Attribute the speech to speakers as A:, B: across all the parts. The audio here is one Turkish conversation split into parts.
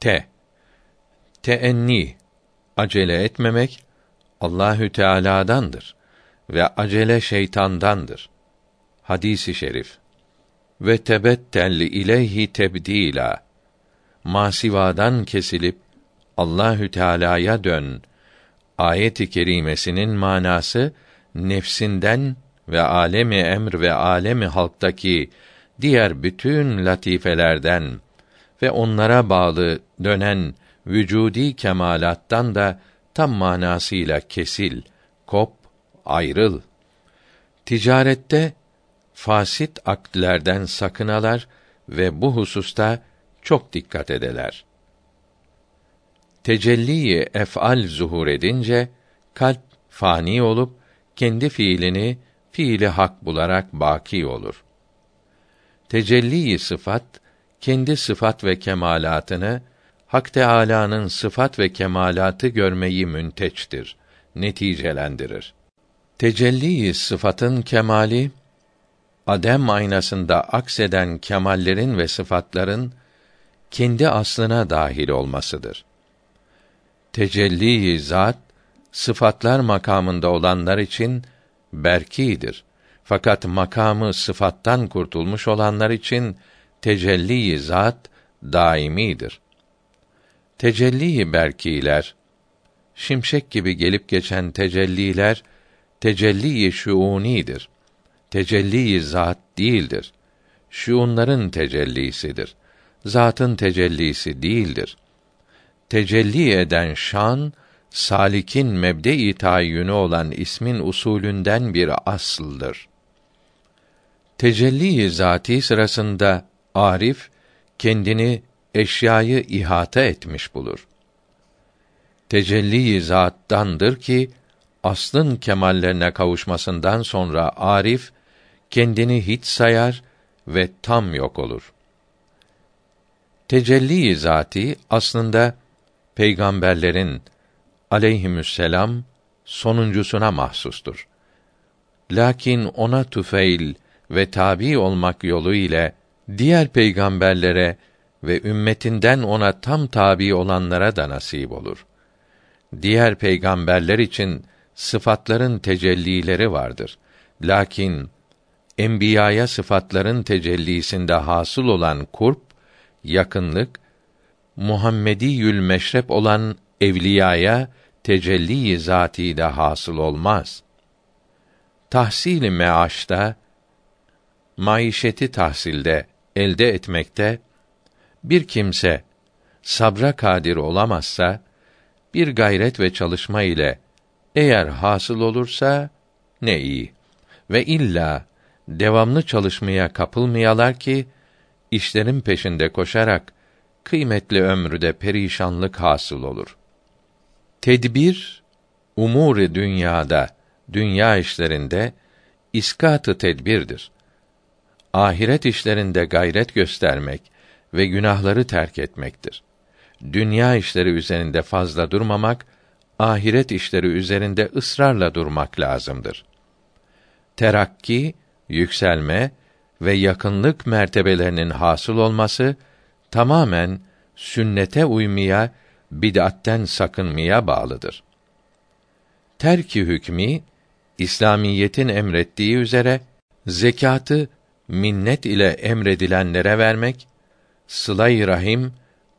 A: Te teenni acele etmemek Allahü Teala'dandır ve acele şeytandandır. Hadisi şerif. Ve tebettel ileyhi tebdila. Masivadan kesilip Allahü Teala'ya dön. Ayet-i kerimesinin manası nefsinden ve alemi emr ve alemi halktaki diğer bütün latifelerden ve onlara bağlı dönen vücudi kemalattan da tam manasıyla kesil, kop, ayrıl. Ticarette fasit aktlerden sakınalar ve bu hususta çok dikkat edeler. Tecelli ef'al zuhur edince kalp fani olup kendi fiilini fiili hak bularak baki olur. Tecelli sıfat kendi sıfat ve kemalatını Hak Teâlâ'nın sıfat ve kemalatı görmeyi münteçtir, neticelendirir. Tecelli sıfatın kemali adem aynasında akseden kemallerin ve sıfatların kendi aslına dahil olmasıdır. Tecelli zat sıfatlar makamında olanlar için berkidir. Fakat makamı sıfattan kurtulmuş olanlar için tecelli zat daimidir. Tecelli berkiler şimşek gibi gelip geçen tecelliler tecelli şuunidir. Tecelli zat değildir. Şuunların tecellisidir. Zatın tecellisi değildir. Tecelli eden şan salikin mebde-i tayyünü olan ismin usulünden bir asıldır. Tecelli zati sırasında arif kendini eşyayı ihata etmiş bulur. Tecelli zattandır ki aslın kemallerine kavuşmasından sonra arif kendini hiç sayar ve tam yok olur. Tecelli zati aslında peygamberlerin aleyhisselam sonuncusuna mahsustur. Lakin ona tüfeil ve tabi olmak yolu ile diğer peygamberlere ve ümmetinden ona tam tabi olanlara da nasip olur. Diğer peygamberler için sıfatların tecellileri vardır. Lakin enbiyaya sıfatların tecellisinde hasıl olan kurp, yakınlık, Muhammediyül meşrep olan evliyaya tecelli zati de hasıl olmaz. Tahsil-i meaşta maişeti tahsilde elde etmekte bir kimse sabra kadir olamazsa bir gayret ve çalışma ile eğer hasıl olursa ne iyi ve illa devamlı çalışmaya kapılmayalar ki işlerin peşinde koşarak kıymetli ömrüde perişanlık hasıl olur. Tedbir umuri dünyada, dünya işlerinde iskatı tedbirdir. Ahiret işlerinde gayret göstermek ve günahları terk etmektir. Dünya işleri üzerinde fazla durmamak, ahiret işleri üzerinde ısrarla durmak lazımdır. Terakki, yükselme ve yakınlık mertebelerinin hasıl olması tamamen sünnete uymaya, bid'atten sakınmaya bağlıdır. Terki hükmü İslamiyetin emrettiği üzere zekatı minnet ile emredilenlere vermek sıla rahim,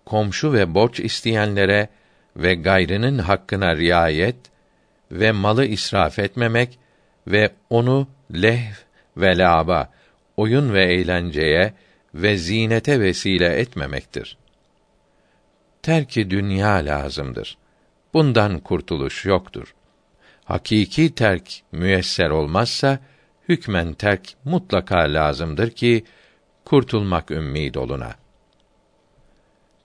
A: komşu ve borç isteyenlere ve gayrının hakkına riayet ve malı israf etmemek ve onu leh ve laba, oyun ve eğlenceye ve zinete vesile etmemektir. Terki dünya lazımdır. Bundan kurtuluş yoktur. Hakiki terk müyesser olmazsa hükmen terk mutlaka lazımdır ki kurtulmak ümmid oluna.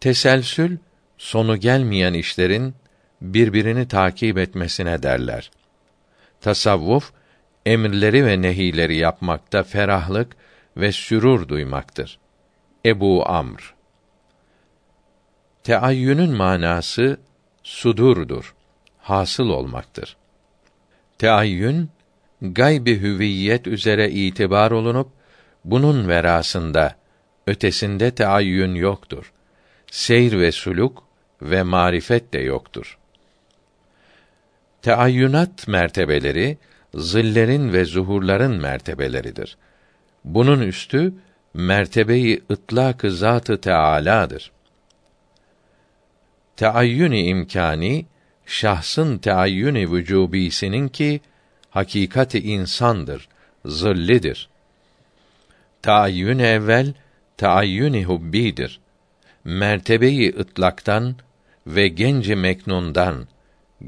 A: Teselsül sonu gelmeyen işlerin birbirini takip etmesine derler. Tasavvuf emirleri ve nehileri yapmakta ferahlık ve sürur duymaktır. Ebu Amr Teayyünün manası sudurdur, hasıl olmaktır. Teayyün gaybi hüviyet üzere itibar olunup bunun verasında ötesinde teayyün yoktur seyr ve suluk ve marifet de yoktur. Teayyünat mertebeleri zillerin ve zuhurların mertebeleridir. Bunun üstü mertebeyi ıtlak-ı zatı teâlâdır. Teayyün-i imkani şahsın teayyün-i vücubisinin ki hakikati insandır, zillidir. Taayyün evvel taayyün-i hubbidir. Mertebeyi ıtlaktan ve genci meknundan,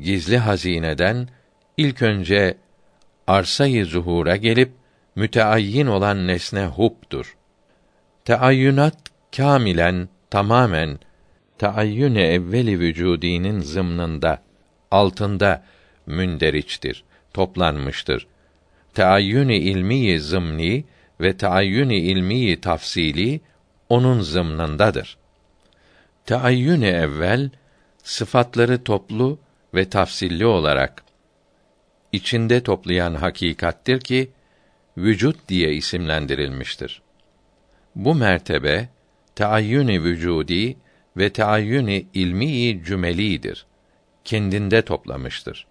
A: gizli hazineden ilk önce arsayı zuhura gelip müteayyin olan nesne hub'dur. Teayyünat kamilen tamamen taayyün evveli vücudinin zımnında altında münderiçtir, toplanmıştır. Teayyün-i ilmi zımni ve teayyün-i ilmi tafsili onun zımnındadır. Teayyün evvel sıfatları toplu ve tafsilli olarak içinde toplayan hakikattir ki vücut diye isimlendirilmiştir. Bu mertebe teayyün-i vücudi ve teayyün-i ilmi cümelidir. Kendinde toplamıştır.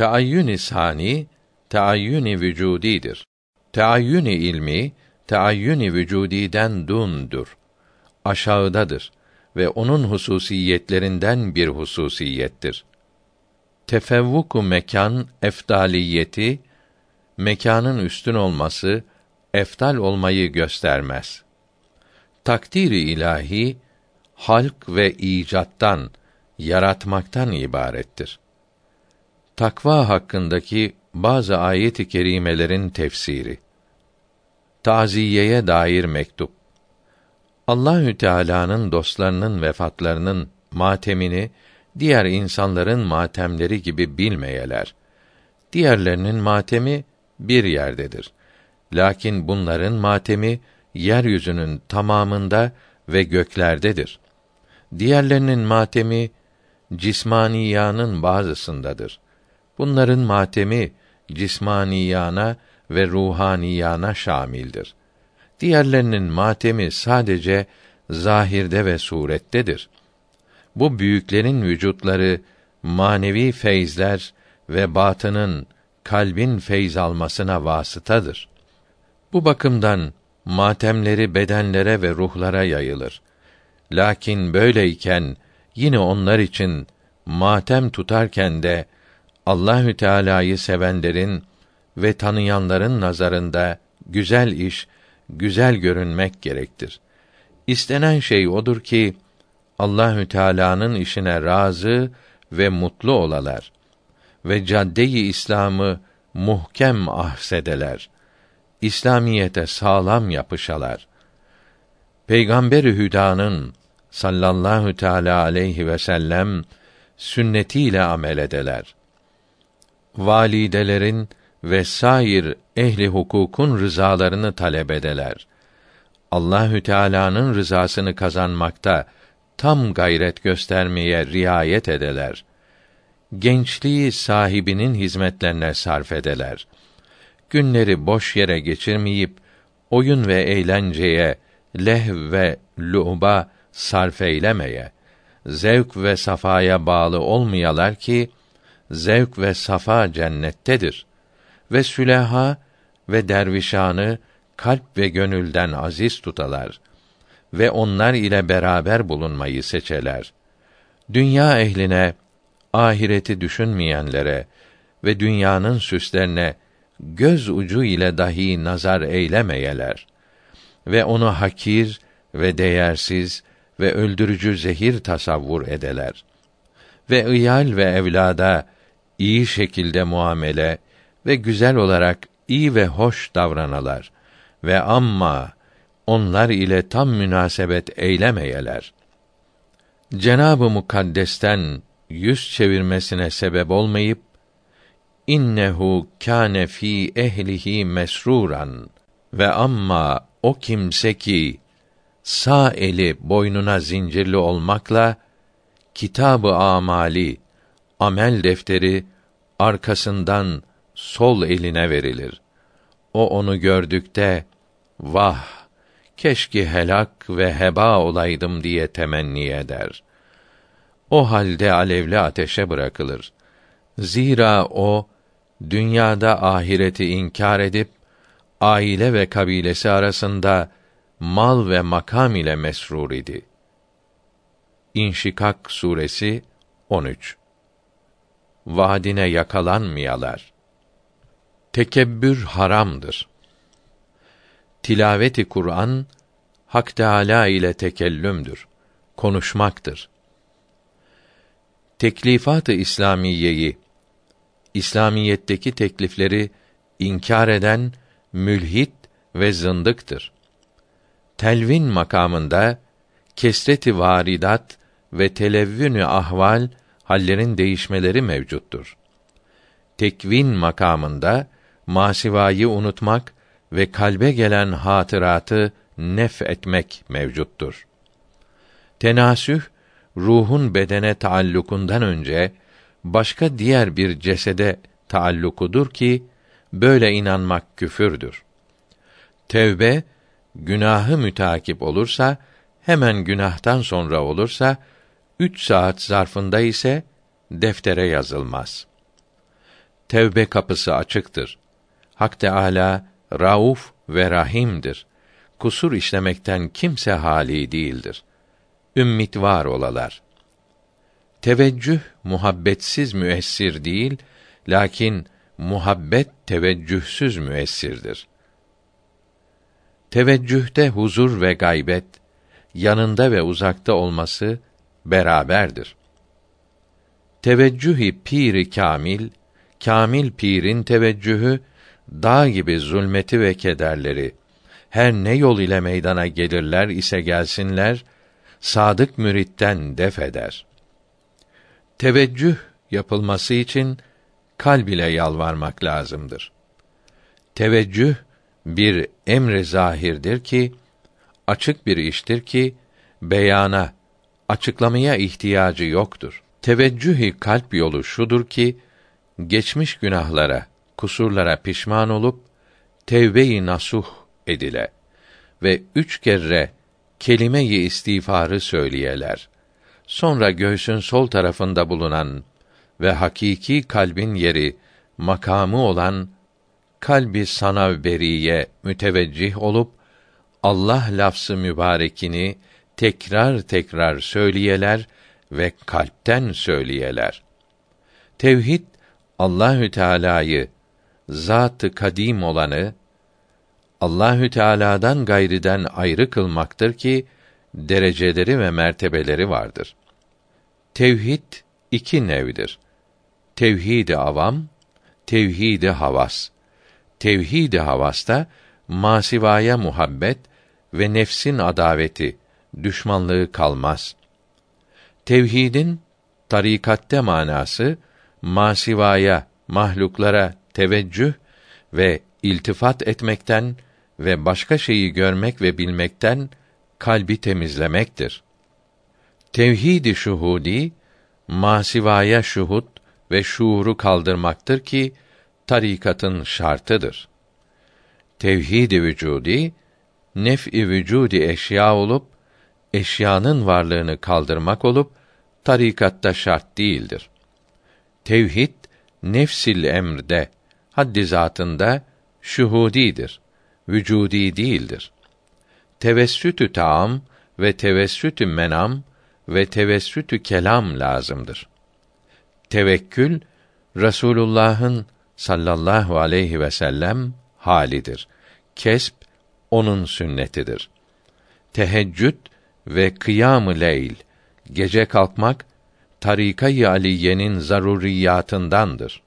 A: Teayyün-i sani teayyün-i vücudidir. Teayyün-i ilmi teayyün-i vücudiden dundur. Aşağıdadır ve onun hususiyetlerinden bir hususiyettir. Tefevvuku mekan efdaliyeti mekanın üstün olması eftal olmayı göstermez. Takdiri ilahi halk ve icattan, yaratmaktan ibarettir. Takva hakkındaki bazı ayet-i kerimelerin tefsiri. Taziyeye dair mektup. Allahü Teala'nın dostlarının vefatlarının matemini diğer insanların matemleri gibi bilmeyeler. Diğerlerinin matemi bir yerdedir. Lakin bunların matemi yeryüzünün tamamında ve göklerdedir. Diğerlerinin matemi cismaniyanın bazısındadır. Bunların matemi cismaniyana ve ruhaniyana şamildir. Diğerlerinin matemi sadece zahirde ve surettedir. Bu büyüklerin vücutları manevi feyzler ve batının kalbin feyz almasına vasıtadır. Bu bakımdan matemleri bedenlere ve ruhlara yayılır. Lakin böyleyken yine onlar için matem tutarken de Allahü Teala'yı sevenlerin ve tanıyanların nazarında güzel iş, güzel görünmek gerektir. İstenen şey odur ki Allahü Teala'nın işine razı ve mutlu olalar ve cadde-i İslam'ı muhkem ahsedeler. İslamiyete sağlam yapışalar. Peygamber-i Hüda'nın sallallahu teala aleyhi ve sellem sünnetiyle amel edeler. Validelerin ve sair ehli hukukun rızalarını talep edeler. Allahü Teala'nın rızasını kazanmakta tam gayret göstermeye riayet edeler. Gençliği sahibinin hizmetlerine sarf edeler. Günleri boş yere geçirmeyip oyun ve eğlenceye, lehv ve lu'ba sarf eylemeye, zevk ve safaya bağlı olmayalar ki zevk ve safa cennettedir ve süleha ve dervişanı kalp ve gönülden aziz tutalar ve onlar ile beraber bulunmayı seçeler. Dünya ehline ahireti düşünmeyenlere ve dünyanın süslerine göz ucu ile dahi nazar eylemeyeler ve onu hakir ve değersiz ve öldürücü zehir tasavvur edeler ve ıyal ve evlada iyi şekilde muamele ve güzel olarak iyi ve hoş davranalar ve amma onlar ile tam münasebet eylemeyeler. Cenabı Mukaddes'ten yüz çevirmesine sebep olmayıp innehu kâne fî ehlihi mesruran ve amma o kimse ki sağ eli boynuna zincirli olmakla kitabı amali amel defteri arkasından sol eline verilir. O onu gördükte vah keşke helak ve heba olaydım diye temenni eder. O halde alevli ateşe bırakılır. Zira o dünyada ahireti inkar edip aile ve kabilesi arasında mal ve makam ile mesrur idi. İnşikak suresi 13 Vaadine yakalanmayalar. Tekebbür haramdır. Tilaveti Kur'an Hak Teâlâ ile tekellümdür. Konuşmaktır. Teklifat-ı İslamiyeyi İslamiyetteki teklifleri inkar eden mülhit ve zındıktır. Telvin makamında kesreti varidat ve televvünü ahval hallerin değişmeleri mevcuttur. Tekvin makamında masivayı unutmak ve kalbe gelen hatıratı nef etmek mevcuttur. Tenasüh ruhun bedene taallukundan önce başka diğer bir cesede taallukudur ki böyle inanmak küfürdür. Tevbe günahı mütakip olursa hemen günahtan sonra olursa üç saat zarfında ise deftere yazılmaz. Tevbe kapısı açıktır. Hak Teâlâ Rauf ve Rahim'dir. Kusur işlemekten kimse hali değildir. Ümmit var olalar. Teveccüh muhabbetsiz müessir değil, lakin muhabbet teveccühsüz müessirdir. Teveccühte huzur ve gaybet, yanında ve uzakta olması beraberdir. Teveccühi piri kamil, kamil pirin teveccühü dağ gibi zulmeti ve kederleri her ne yol ile meydana gelirler ise gelsinler sadık müritten def eder. Teveccüh yapılması için kalb ile yalvarmak lazımdır. Teveccüh bir emri zahirdir ki açık bir iştir ki beyana, açıklamaya ihtiyacı yoktur. Teveccühi kalp yolu şudur ki geçmiş günahlara, kusurlara pişman olup tevbe-i nasuh edile ve üç kere kelime-i istiğfarı söyleyeler. Sonra göğsün sol tarafında bulunan ve hakiki kalbin yeri makamı olan kalbi sana beriye müteveccih olup Allah lafzı mübarekini tekrar tekrar söyleyeler ve kalpten söyleyeler. Tevhid Allahü Teala'yı zatı kadim olanı Allahü Teala'dan gayriden ayrı kılmaktır ki dereceleri ve mertebeleri vardır. Tevhid iki nevdir. Tevhid-i avam, tevhid-i havas. Tevhid-i havasta masivaya muhabbet ve nefsin adaveti, düşmanlığı kalmaz. Tevhidin tarikatte manası masivaya, mahluklara teveccüh ve iltifat etmekten ve başka şeyi görmek ve bilmekten kalbi temizlemektir. Tevhid-i şuhudi masivaya şuhut ve şuuru kaldırmaktır ki tarikatın şartıdır. Tevhid-i vücudi nef'i vücudi eşya olup eşyanın varlığını kaldırmak olup tarikatta şart değildir. Tevhid nefsil emrde haddi zatında şuhudidir, vücudi değildir. Tevessütü taam ve tevessütü menam ve tevessütü kelam lazımdır. Tevekkül Rasulullah'ın sallallahu aleyhi ve sellem halidir. Kesp onun sünnetidir. Teheccüd ve kıyam-ı leyl, gece kalkmak tarika-i aliyenin zaruriyatındandır.